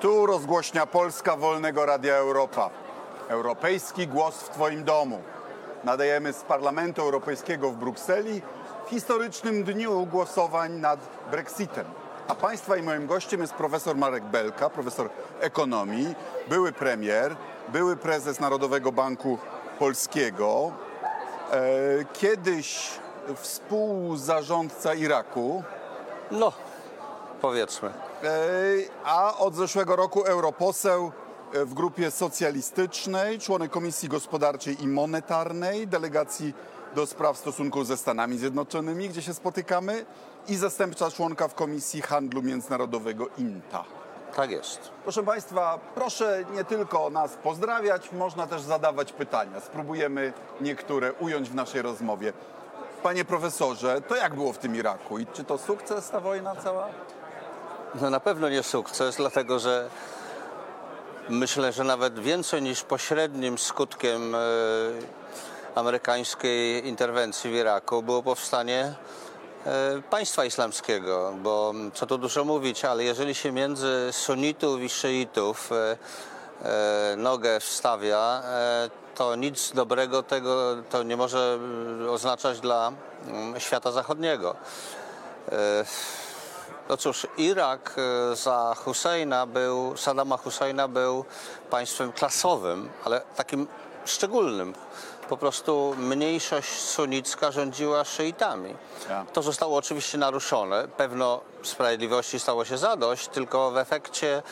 Tu rozgłośnia Polska Wolnego Radia Europa. Europejski głos w Twoim domu. Nadajemy z Parlamentu Europejskiego w Brukseli w historycznym dniu głosowań nad Brexitem. A Państwa i moim gościem jest profesor Marek Belka, profesor ekonomii, były premier, były prezes Narodowego Banku Polskiego, e, kiedyś współzarządca Iraku, No, powiedzmy. A od zeszłego roku europoseł e, w grupie socjalistycznej, członek Komisji Gospodarczej i Monetarnej, delegacji do spraw stosunków ze Stanami Zjednoczonymi, gdzie się spotykamy, i zastępcza członka w Komisji Handlu Międzynarodowego INTA. Tak jest. Proszę Państwa, proszę nie tylko nas pozdrawiać, można też zadawać pytania. Spróbujemy niektóre ująć w naszej rozmowie. Panie profesorze, to jak było w tym Iraku i czy to sukces ta wojna cała? No na pewno nie sukces, dlatego że myślę, że nawet więcej niż pośrednim skutkiem e, amerykańskiej interwencji w Iraku było powstanie e, państwa islamskiego, bo co tu dużo mówić, ale jeżeli się między sunnitów i szyitów e, nogę wstawia, to nic dobrego tego to nie może oznaczać dla mm, świata zachodniego. E, No cóż, Irak e, za Husseina był, Saddama Husseina był państwem klasowym, ale takim szczególnym. Po prostu mniejszość sunnicka rządziła szyitami. Ja. To zostało oczywiście naruszone. Pewno sprawiedliwości stało się zadość, tylko w efekcie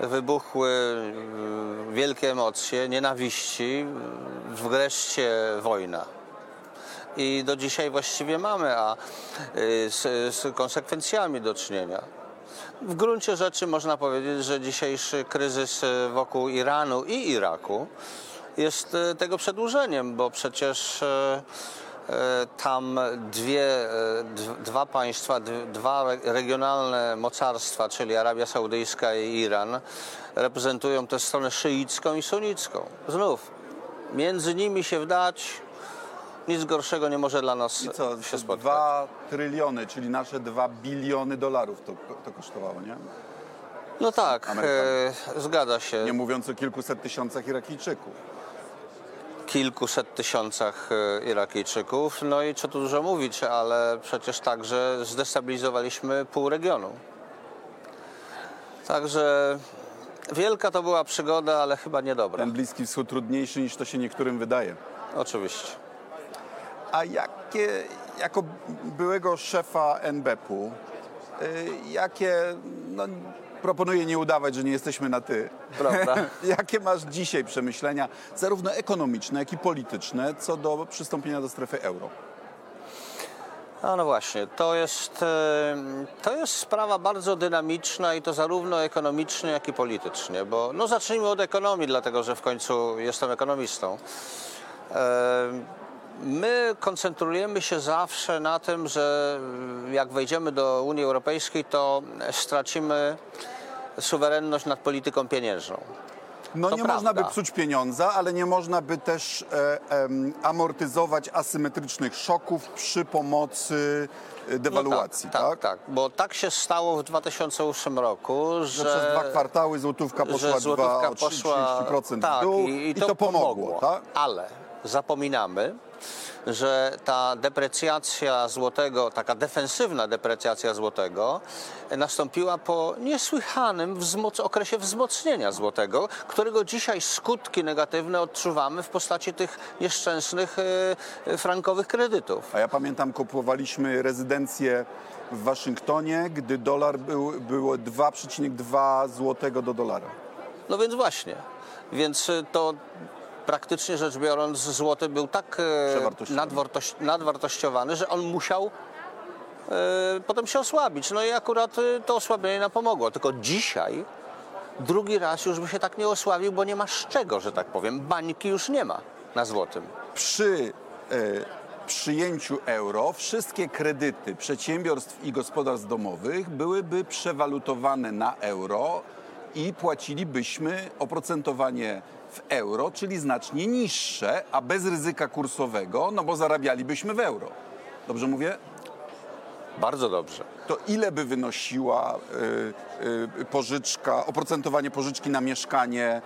wybuchły mm, wielkie emocje, nienawiści, wreszcie wojna i do dzisiaj właściwie mamy, a y, z, z konsekwencjami do czynienia. W gruncie rzeczy można powiedzieć, że dzisiejszy kryzys wokół Iranu i Iraku jest y, tego przedłużeniem, bo przecież y, tam dwie, dwa państwa, dwa re- regionalne mocarstwa, czyli Arabia Saudyjska i Iran, reprezentują tę stronę szyicką i sunnicką. Znów, między nimi się wdać, nic gorszego nie może dla nas I co, się spotkać. dwa tryliony, czyli nasze dwa biliony dolarów to, to kosztowało, nie? No tak, e, zgadza się. Nie mówiąc o kilkuset tysiącach Irakijczyków. Kilkuset tysiącach e, Irakijczyków. No i co tu dużo mówić, ale przecież także zdestabilizowaliśmy pół regionu. Także wielka to była przygoda, ale chyba niedobra. Ten Bliski Wschód trudniejszy niż to się niektórym wydaje. Oczywiście. A jakie, jako byłego szefa NBP-u, y, jakie, no, proponuję nie udawać, że nie jesteśmy na ty. Prawda? jakie masz dzisiaj przemyślenia, zarówno ekonomiczne, jak i polityczne, co do przystąpienia do strefy euro? A no właśnie, to jest, e, to jest sprawa bardzo dynamiczna i to zarówno ekonomicznie, jak i politycznie, bo no zacznijmy od ekonomii, dlatego że w końcu jestem ekonomistą. E, My koncentrujemy się zawsze na tym, że jak wejdziemy do Unii Europejskiej, to stracimy suwerenność nad polityką pieniężną. No To nie prawda. można by psuć pieniądza, ale nie można by też e, em, amortyzować asymetrycznych szoków przy pomocy e, dewaluacji, no tak? tak, tak, bo tak się stało w 2008 roku, że, Że przez dwa kwartały złotówka poszła, że złotówka dwa, o poszła 30% tak, w dół i, i, to, pomogło, tak? Ale zapominamy, że ta deprecjacja złotego, taka defensywna deprecjacja złotego nastąpiła po niesłychanym wzmoc- okresie wzmocnienia złotego, którego dzisiaj skutki negatywne odczuwamy w postaci tych nieszczęsnych e, e, frankowych kredytów. A ja pamiętam, kupowaliśmy rezydencję w Waszyngtonie, gdy dolar był, było 2,2 złotego do dolara. No więc właśnie. Więc y, to praktycznie rzecz biorąc złoty był tak e, nadwartościowany, że on musiał e, potem się osłabić. No i akurat e, to osłabienie nam pomogło. Tylko dzisiaj drugi raz już by się tak nie osłabił, bo nie ma z czego, że tak powiem. Bańki już nie ma na złotym. Przy e, przyjęciu euro wszystkie kredyty przedsiębiorstw i gospodarstw domowych byłyby przewalutowane na euro i płacilibyśmy oprocentowanie w euro, czyli znacznie niższe, a bez ryzyka kursowego, no bo zarabialibyśmy w euro. Dobrze mówię? Bardzo dobrze. to ile by wynosiła y, y, pożyczka, oprocentowanie pożyczki na mieszkanie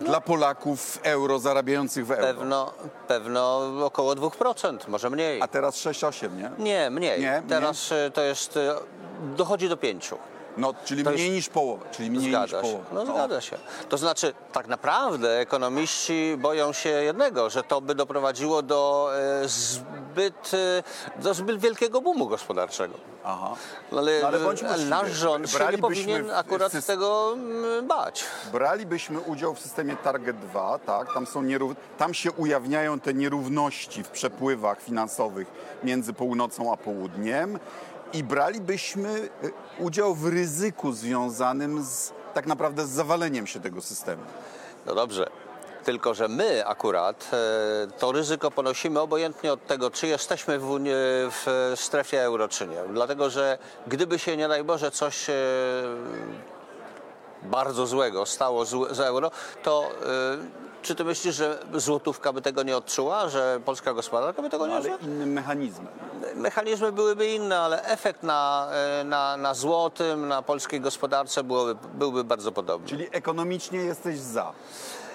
dla Polaków w euro, zarabiających w euro? Pewno, pewno około 2%, może mniej. A teraz 6-8, nie? Nie, mniej. Nie? Teraz y, to jest, y, dochodzi do 5. No, czyli To mniej niż połowę, czyli mniej Zgadza niż się. połowę. No zgadza się. To znaczy, tak naprawdę ekonomiści boją się jednego, że to by doprowadziło do e, zbyt, e, do zbyt wielkiego boomu gospodarczego. Aha. No ale, No ale nasz rząd się nie powinien akurat syst- tego mm, bać. Bralibyśmy udział w systemie Target 2, tak? Tam, są nierów... Tam się ujawniają te nierówności w przepływach finansowych między północą a południem i bralibyśmy y, udział w ryzyku związanym z tak naprawdę z zawaleniem się tego systemu. No dobrze. Tylko, że my akurat e, to ryzyko ponosimy obojętnie od tego, czy jesteśmy w, Unii, w strefie euro, czy nie. Dlatego, że gdyby się, nie daj Boże, coś e, bardzo złego stało z, z euro, to e, czy ty myślisz, że złotówka by tego nie odczuła, że polska gospodarka by tego nie Ale odczuła? innym mechanizmem. Mechanizmy byłyby inne, ale efekt na, e, na, na złotym, na polskiej gospodarce byłoby, byłby bardzo podobny. Czyli ekonomicznie jesteś za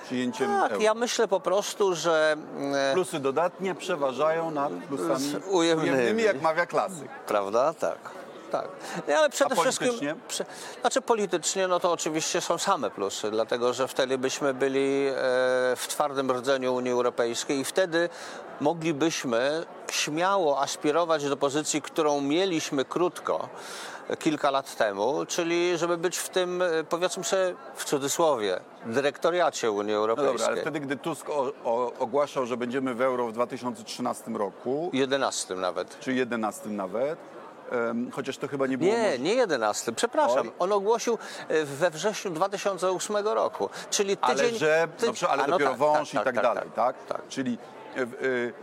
przyjęciem Tak, euro. ja myślę po prostu, że e, Plusy dodatnie przeważają nad plusami Z ujemnymi. ujemnymi, jak mawia klasyk. Prawda? Tak. Tak. Nie, ale przede A wszystkim. Prze, znaczy politycznie, no to oczywiście są same plusy, dlatego że wtedy byśmy byli e, w twardym rdzeniu Unii Europejskiej i wtedy moglibyśmy śmiało aspirować do pozycji, którą mieliśmy krótko kilka lat temu, czyli żeby być w tym, e, powiedzmy sobie w cudzysłowie, dyrektoriacie Unii No Europejskiej. dobra, ale wtedy, gdy Tusk o, o, ogłaszał, że będziemy w euro w 2013 roku, 11 nawet. czy 11 nawet, chociaż to chyba nie było Nie, nie 11, przepraszam. On ogłosił e, we wrześniu 2008 roku, czyli tydzień... Ale że, ty- dobrze, ale A, no dopiero tak, wąż tak, i tak, tak, dalej, tak? tak. Czyli y, y,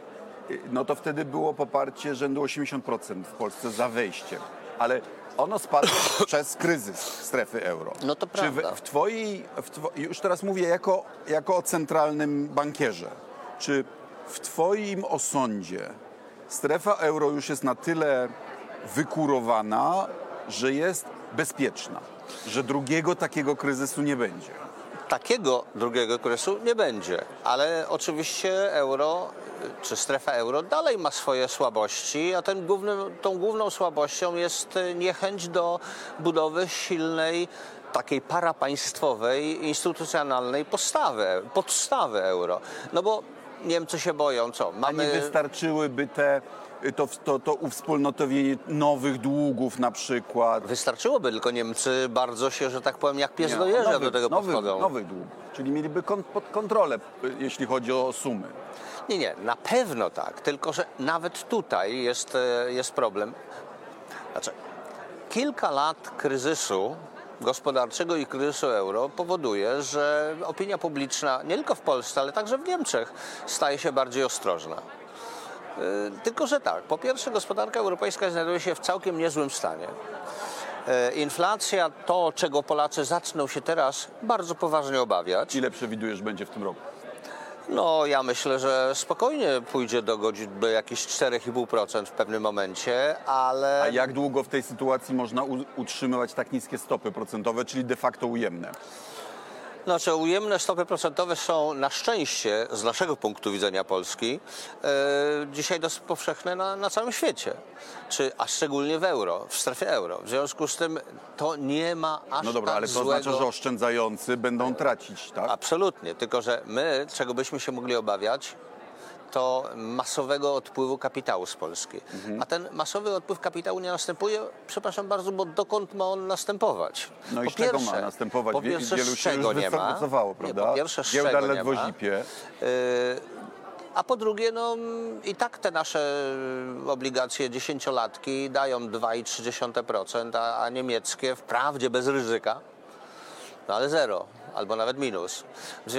y, no to wtedy było poparcie rzędu 80% w Polsce za wejściem, ale ono spadło przez kryzys strefy euro. No to Czy w, prawda. w twojej, w two, już teraz mówię jako, jako o centralnym bankierze, czy w twoim osądzie strefa euro już jest na tyle wykurowana, że jest bezpieczna, że drugiego takiego kryzysu nie będzie? Takiego drugiego kryzysu nie będzie, ale oczywiście euro czy strefa euro dalej ma swoje słabości, a ten głównym, tą główną słabością jest niechęć do budowy silnej, takiej parapaństwowej, instytucjonalnej podstawy, podstawy euro. No bo Niemcy się boją, co? A nie Mamy... wystarczyłyby te, to, to, to uwspólnotowienie nowych długów na przykład? Wystarczyłoby, tylko Niemcy bardzo się, że tak powiem, jak pies do Nie, jeża nowych- do tego nowych, podchodzą. Nowych długów, czyli mieliby kon, pod kontrolę, y, jeśli chodzi o sumy. Nie, nie, na pewno tak, tylko że nawet tutaj jest, e, jest problem. Znaczy, kilka lat kryzysu gospodarczego i kryzysu euro powoduje, że opinia publiczna nie tylko w Polsce, ale także w Niemczech staje się bardziej ostrożna. E, Tylko, że tak, po pierwsze gospodarka europejska znajduje się w całkiem niezłym stanie. E, Inflacja, to czego Polacy zaczną się teraz bardzo poważnie obawiać, Ile przewidujesz będzie w tym roku? no, ja myślę, że spokojnie pójdzie do, godzin, do jakichś 4,5% w pewnym momencie, ale A jak długo w tej sytuacji można utrzymywać tak niskie stopy procentowe, czyli de facto ujemne? Znaczy, ujemne stopy procentowe są na szczęście, z naszego punktu widzenia Polski, e, dzisiaj dosyć powszechne na, na całym świecie, czy, a szczególnie w euro, w strefie euro. W związku z tym to nie ma aż No dobra, tak ale to złego... oznacza, że oszczędzający będą tracić, tak? Absolutnie, tylko że my, czego byśmy się mogli obawiać, to masowego odpływu kapitału z Polski. Mhm. A ten masowy odpływ kapitału nie następuje, przepraszam bardzo, bo dokąd ma on następować? No i Po z czego pierwsze- ma następować? Po pierwsze, Wielu z się już nie ma. wycofało, Nie, prawda? po pierwsze, z Giełda nie ledwo ma. zipie. Yy, A po drugie, no i tak te nasze obligacje dziesięciolatki dają 2,3%, a, a niemieckie wprawdzie bez ryzyka, no ale zero, albo nawet minus.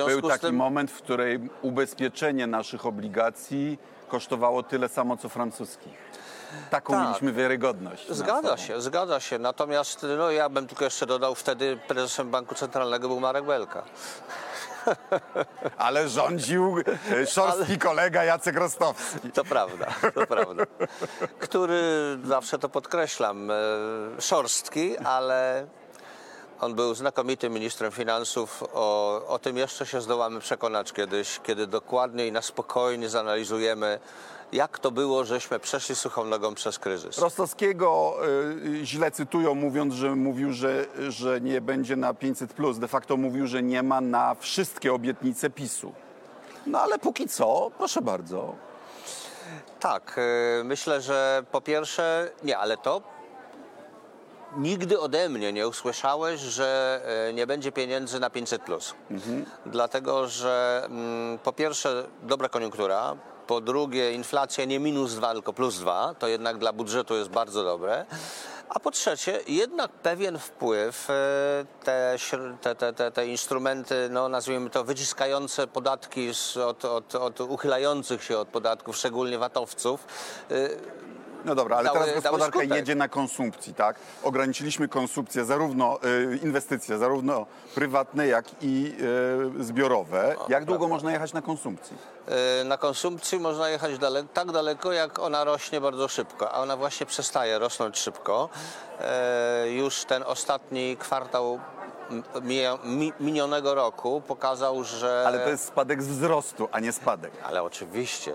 Był taki tym, moment, w którym ubezpieczenie naszych obligacji kosztowało tyle samo, co francuskich. Taką Tak. mieliśmy wiarygodność. Zgadza się, zgadza się. Natomiast no, ja bym tylko jeszcze dodał, wtedy prezesem Banku Centralnego był Marek Belka. Ale rządził szorstki kolega Jacek Rostowski. To prawda, to prawda. Który, zawsze to podkreślam, e, szorstki, ale on był znakomitym ministrem finansów. O, o tym jeszcze się zdołamy przekonać kiedyś, kiedy dokładnie i na spokojnie zanalizujemy, jak to było, żeśmy przeszli suchą nogą przez kryzys. Rostowskiego y, źle cytują, mówiąc, że mówił, że, że nie będzie na 500. De facto mówił, że nie ma na wszystkie obietnice PiSu. No ale póki co, proszę bardzo. Tak, y, myślę, że po pierwsze, nie, ale to nigdy ode mnie nie usłyszałeś, że e, nie będzie pieniędzy na 500. Mhm. Dlatego, że mm, po pierwsze dobra koniunktura, po drugie inflacja nie minus 2, tylko plus 2, to jednak dla budżetu jest bardzo dobre. A po trzecie, jednak pewien wpływ e, te, te, te, te instrumenty, no nazwijmy to wyciskające podatki od, od, od uchylających się od podatków, szczególnie watowców, e, no dobra, ale dały, teraz gospodarka jedzie na konsumpcji, tak? Ograniczyliśmy konsumpcję, zarówno y, inwestycje, zarówno prywatne, jak i y, zbiorowe. O, jak długo prawda. można jechać na konsumpcji? Y, na konsumpcji można jechać dale tak daleko, jak ona rośnie bardzo szybko, a ona właśnie przestaje rosnąć szybko. Y, już ten ostatni kwartał minionego roku pokazał, że... Ale to jest spadek z wzrostu, a nie spadek. Ale oczywiście.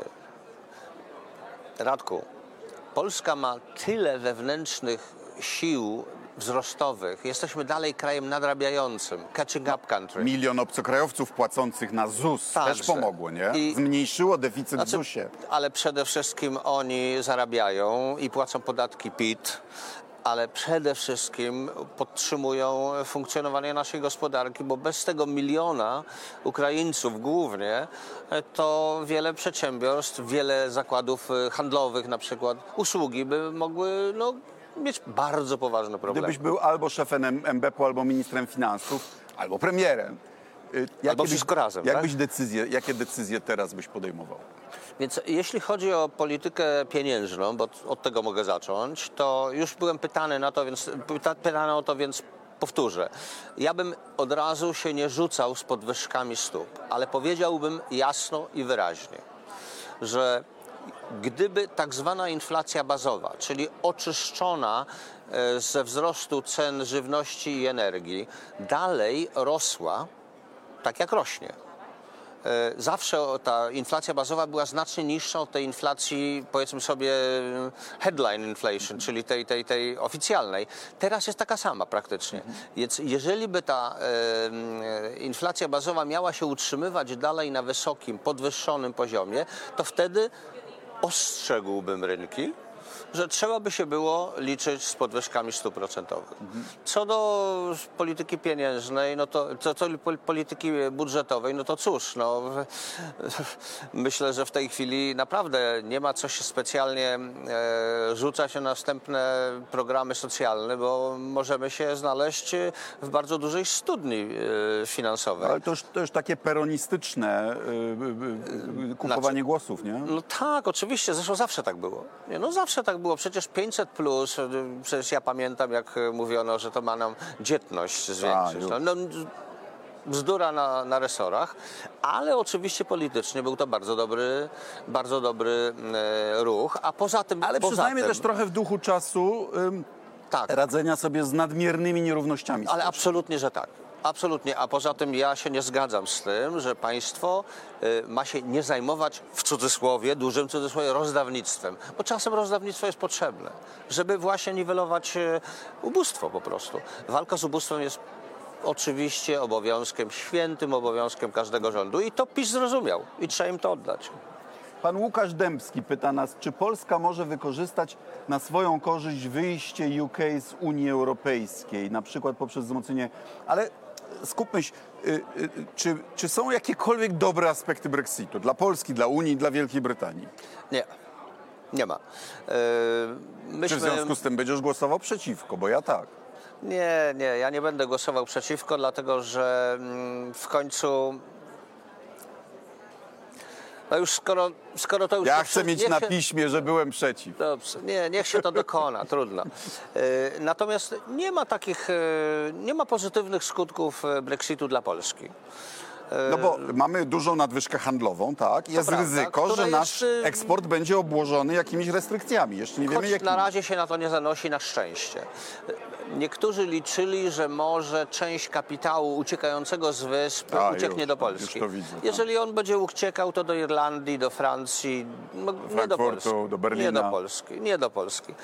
Radku, Polska ma tyle wewnętrznych sił wzrostowych. Jesteśmy dalej krajem nadrabiającym, catching up country. Milion obcokrajowców płacących na ZUS Także. też pomogło, nie? I... Zmniejszyło deficyt znaczy, w ZUS-ie. Ale przede wszystkim oni zarabiają i płacą podatki PIT ale przede wszystkim podtrzymują funkcjonowanie naszej gospodarki, bo bez tego miliona Ukraińców głównie, to wiele przedsiębiorstw, wiele zakładów handlowych, na przykład usługi by mogły no, mieć bardzo poważne problemy. Gdybyś był albo szefem MBP-u, albo ministrem finansów, albo premierem, y, jakie albo wszystko byś, razem, jak tak? decyzje, jakie decyzje teraz byś podejmował? Więc jeśli chodzi o politykę pieniężną, bo od tego mogę zacząć, to już byłem pytany na to, więc pytany o to, więc powtórzę. Ja bym od razu się nie rzucał z podwyżkami stóp, ale powiedziałbym jasno i wyraźnie, że gdyby tak zwana inflacja bazowa, czyli oczyszczona e, ze wzrostu cen żywności i energii, dalej rosła tak jak rośnie, zawsze ta inflacja bazowa była znacznie niższa od tej inflacji, powiedzmy sobie, headline inflation, czyli tej, tej, tej oficjalnej. Teraz jest taka sama praktycznie. Więc jeżeli by ta e, inflacja bazowa miała się utrzymywać dalej na wysokim, podwyższonym poziomie, to wtedy ostrzegłbym rynki, że trzeba by się było liczyć z podwyżkami stóp procentowych. Co do polityki pieniężnej, no to co do polityki budżetowej, no to cóż, no, myślę, że w tej chwili naprawdę nie ma co się specjalnie e, rzucać na następne programy socjalne, bo możemy się znaleźć w bardzo dużej studni e, finansowej. Ale to już, to już takie peronistyczne e, e, kupowanie znaczy, głosów, nie? No tak, oczywiście, zresztą zawsze tak było. Nie, no zawsze tak było przecież 500 plus, przecież ja pamiętam jak mówiono, że to ma nam dzietność zwiększyć. A, no, no, bzdura na, na resorach, ale oczywiście politycznie był to bardzo dobry, bardzo dobry e, ruch, a poza tym... Ale poza przyznajmy tym, też trochę w duchu czasu ym, tak. radzenia sobie z nadmiernymi nierównościami. Ale absolutnie, że tak. Absolutnie, a poza tym ja się nie zgadzam z tym, że państwo y, ma się nie zajmować w cudzysłowie, dużym cudzysłowie, rozdawnictwem, bo czasem rozdawnictwo jest potrzebne, żeby właśnie niwelować y, ubóstwo po prostu. Walka z ubóstwem jest oczywiście obowiązkiem, świętym obowiązkiem każdego rządu i to PiS zrozumiał i trzeba im to oddać. Pan Łukasz Dębski pyta nas, czy Polska może wykorzystać na swoją korzyść wyjście UK z Unii Europejskiej, na przykład poprzez wzmocnienie, ale skupmy się, y, y, czy, czy są jakiekolwiek dobre aspekty Brexitu dla Polski, dla Unii, dla Wielkiej Brytanii? Nie. Nie ma. Myśmy... Czy w związku z tym będziesz głosował przeciwko? Bo ja tak. Nie, nie, ja nie będę głosował przeciwko, dlatego że mm, w końcu no już skoro, skoro to już... Ja chcę mieć na się... piśmie, że byłem przeciw. Dobrze, nie, niech się to dokona, trudno. E, natomiast nie ma takich, e, nie ma pozytywnych skutków e, Brexitu dla Polski. No bo mamy dużą nadwyżkę handlową, tak? Jest prawda, ryzyko, że nasz jest, y, eksport będzie obłożony jakimiś restrykcjami. Jeszcze nie wiemy, jakimi. na razie się na to nie zanosi na szczęście. Niektórzy liczyli, że może część kapitału uciekającego z wysp A, ucieknie już, do Polski. widzę, tak. Jeżeli on będzie uciekał, to do Irlandii, do Francji, no, nie do Polski. do Berlina. Nie do Polski. Nie do Polski.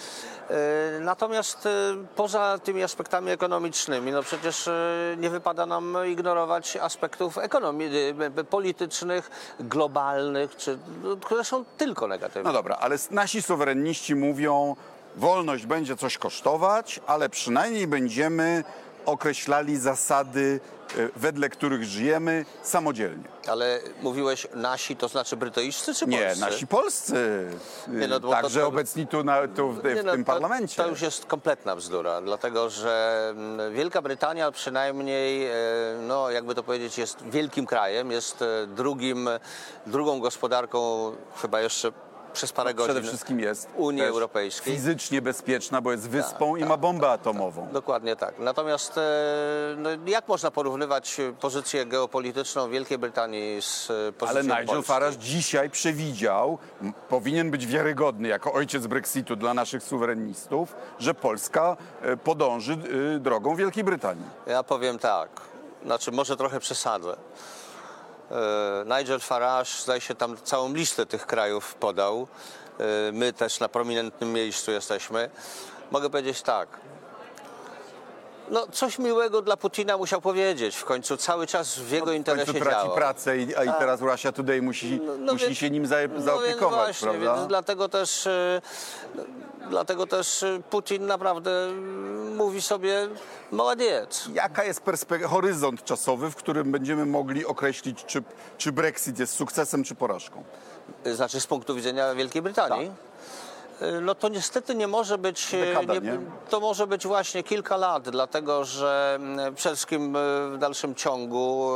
E, Natomiast e, poza tymi aspektami ekonomicznymi, no przecież e, nie wypada nam ignorować aspektów ekonomii, politycznych, globalnych, czy, no, które są tylko negatywne. No dobra, ale nasi suwerenniści mówią, wolność będzie coś kosztować, ale przynajmniej będziemy określali zasady, y, wedle których żyjemy samodzielnie. Ale mówiłeś nasi, to znaczy brytyjscy czy Nie, polscy? nasi polscy, Nie, no także to- obecni tu, na, tu w, w Nie, no, tym to- parlamencie. To już jest kompletna bzdura, dlatego że mm, Wielka Brytania przynajmniej, e, no jakby to powiedzieć, jest wielkim krajem, jest e, drugim, drugą gospodarką chyba jeszcze przez parę godzin. Przede wszystkim jest Unii Europejskiej. fizycznie bezpieczna, bo jest wyspą i ma bombę atomową. Dokładnie tak. Natomiast e, no, jak można porównywać pozycję geopolityczną Wielkiej Brytanii z e, Ale pozycją Nigel Polski? Farage dzisiaj przewidział, powinien być wiarygodny jako ojciec Brexitu dla naszych suwerenistów, że Polska e, podąży drogą Wielkiej Brytanii. Ja powiem tak, znaczy może trochę przesadzę. E, Nigel Farage, zdaje się, tam całą listę tych krajów podał. E, My też na prominentnym miejscu jesteśmy. Mogę powiedzieć tak. No, coś miłego dla Putina musiał powiedzieć. W końcu cały czas w jego interesie w końcu traci pracę i, a i teraz Russia Today musi, No, no musi więc- się nim za, zaopiekować, no więc właśnie, prawda? Więc dlatego też, no, dlatego też e, Putin naprawdę mm, mówi sobie młodiec. Jaka jest horyzont czasowy, w którym będziemy mogli określić, czy, czy Brexit jest sukcesem, czy porażką? Znaczy z punktu widzenia Wielkiej Brytanii. Tak. Y, No to niestety nie może być, y, Dekada, nie? to może być właśnie kilka lat, dlatego że mm, przede wszystkim y, w dalszym ciągu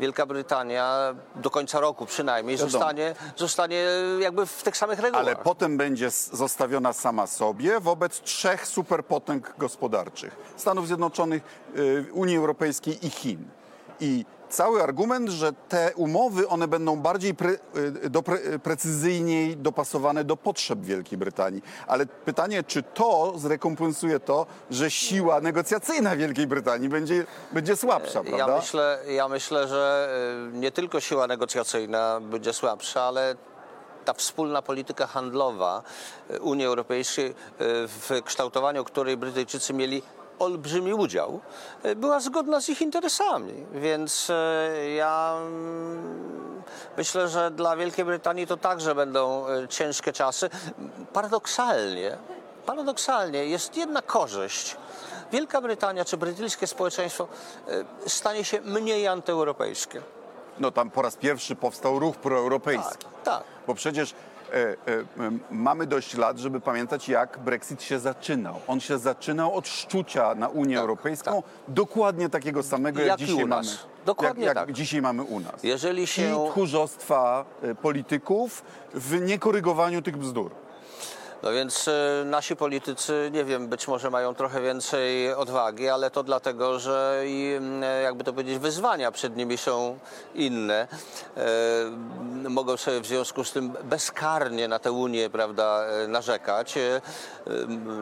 Wielka Brytania do końca roku przynajmniej Wiadomo. zostanie, zostanie jakby w tych samych regułach. Ale potem będzie zostawiona sama sobie wobec trzech superpotęg gospodarczych: Stanów Zjednoczonych, Unii Europejskiej i Chin. I cały argument, że te umowy one będą bardziej pre, y, do, pre, precyzyjniej dopasowane do potrzeb Wielkiej Brytanii. Ale pytanie, czy to zrekompensuje to, że siła negocjacyjna Wielkiej Brytanii będzie, będzie słabsza, Ja prawda? myślę, ja myślę, że y, nie tylko siła negocjacyjna będzie słabsza, ale ta wspólna polityka handlowa y, Unii Europejskiej, w kształtowaniu której Brytyjczycy mieli olbrzymi udział, y, była zgodna z ich interesami. Więc y, ja mm, myślę, że dla Wielkiej Brytanii to także będą y, ciężkie czasy. Paradoksalnie, paradoksalnie jest jedna korzyść. Wielka Brytania czy brytyjskie społeczeństwo stanie się mniej antyeuropejskie. No tam po raz pierwszy powstał ruch proeuropejski. Tak, tak. Bo przecież e, e, mamy dość lat, żeby pamiętać, jak Brexit się zaczynał. On się zaczynał od szczucia na Unię Europejską, dokładnie takiego samego, jak, Tak, Jak dzisiaj mamy. Dokładnie jak, jak tak. dzisiaj mamy u nas. Jeżeli się- I tchórzostwa e, polityków w niekorygowaniu tych bzdur. No więc y, nasi politycy, nie wiem, być może mają trochę więcej odwagi, ale to dlatego, że i, mm, jakby to powiedzieć, wyzwania przed nimi są inne. E, mogą sobie w związku z tym bezkarnie na tę Unię, prawda, e, narzekać, e,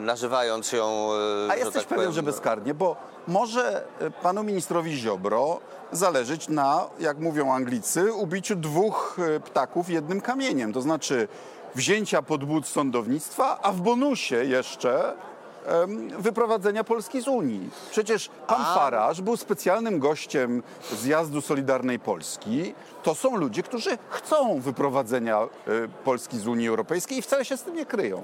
nazywając ją, A jesteś tak pewien, powiem, że bezkarnie, bo może panu ministrowi Ziobro zależeć na, jak mówią Anglicy, ubiciu dwóch ptaków jednym kamieniem. To znaczy wzięcia pod but sądownictwa, a w bonusie jeszcze wyprowadzenia Polski z Unii. Przecież pan A- był specjalnym gościem zjazdu Solidarnej Polski. To są ludzie, którzy chcą wyprowadzenia e, Polski z Unii Europejskiej i wcale się z tym nie kryją.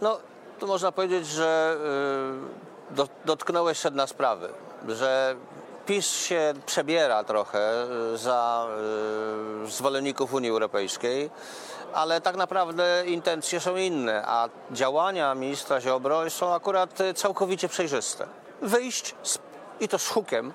No, tu można powiedzieć, że y, do, dotknąłeś sedna sprawy, że PiS się przebiera trochę y, za y, zwolenników Unii Europejskiej, ale tak naprawdę intencje są inne, a działania ministra Ziobro są akurat y, całkowicie przejrzyste. Wyjść z, i to z hukiem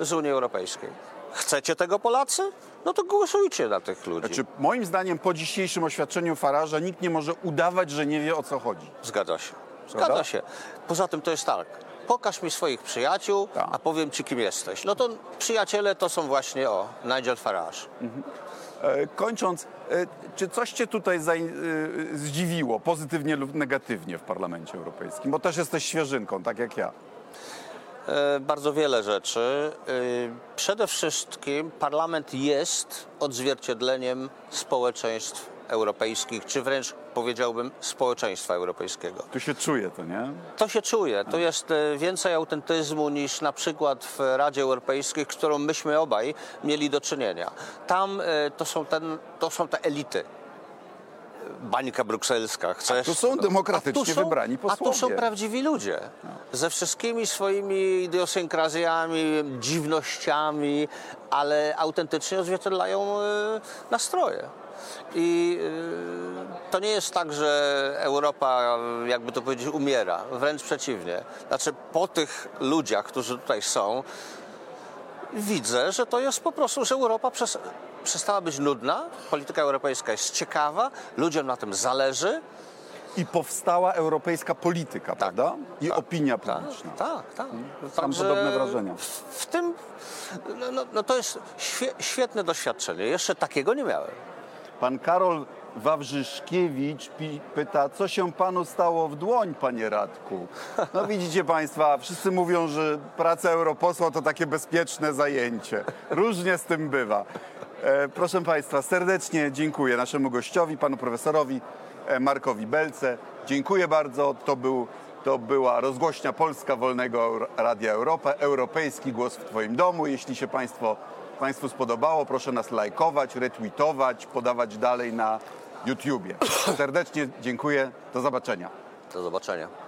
z Unii Europejskiej. Chcecie tego Polacy? No to głosujcie na tych ludzi. Znaczy, moim zdaniem po dzisiejszym oświadczeniu Faraża nikt nie może udawać, że nie wie o co chodzi. Zgadza się. Prawda? Zgadza się. Poza tym to jest tak. Pokaż mi swoich przyjaciół, Tak. a powiem ci, kim jesteś. No to przyjaciele to są właśnie, o, Nigel Farage. E, Kończąc, e, czy coś Cię tutaj e, zdziwiło, pozytywnie lub negatywnie w Parlamencie Europejskim? Bo też jesteś świeżynką, tak jak ja. Bardzo wiele rzeczy. Przede wszystkim parlament jest odzwierciedleniem społeczeństw europejskich, czy wręcz powiedziałbym społeczeństwa europejskiego. Tu się czuje to, nie? To się czuje. To jest e, więcej autentyzmu niż na przykład w Radzie Europejskiej, z którą myśmy obaj mieli do czynienia. Tam e, to są, ten, to są te elity. Bańka brukselska. Chcesz, tu są demokratycznie a tu są- wybrani A tu są posłowie. prawdziwi ludzie. Ze wszystkimi swoimi idiosynkrazjami, dziwnościami, ale autentycznie odzwierciedlają e, nastroje. I e, to nie jest tak, że Europa, jakby to powiedzieć, umiera. Wręcz przeciwnie. Znaczy, po tych ludziach, którzy tutaj są, widzę, że to jest po prostu, że Europa przez, przestała być nudna, polityka europejska jest ciekawa, ludziom na tym zależy. I powstała europejska polityka, prawda? I opinia Tak, publiczna. tak, tak. Mam podobne wrażenia. W, w tym, no, no, no to jest świe, świetne doświadczenie. Jeszcze takiego nie miałem. Pan Karol Wawrzyszkiewicz pyta, co się panu stało w dłoń, panie Radku? No widzicie państwa, wszyscy mówią, że praca europosła to takie bezpieczne zajęcie. Różnie z tym bywa. E, proszę państwa, serdecznie dziękuję naszemu gościowi, panu profesorowi e, Markowi Belce. Dziękuję bardzo. To, był, to była rozgłośnia Polska Wolnego Radia Europa, Europejski Głos w Twoim domu. Jeśli się państwo, Państwu spodobało, proszę nas lajkować, retweetować, podawać dalej na YouTubie. Serdecznie dziękuję. Do zobaczenia. Do zobaczenia.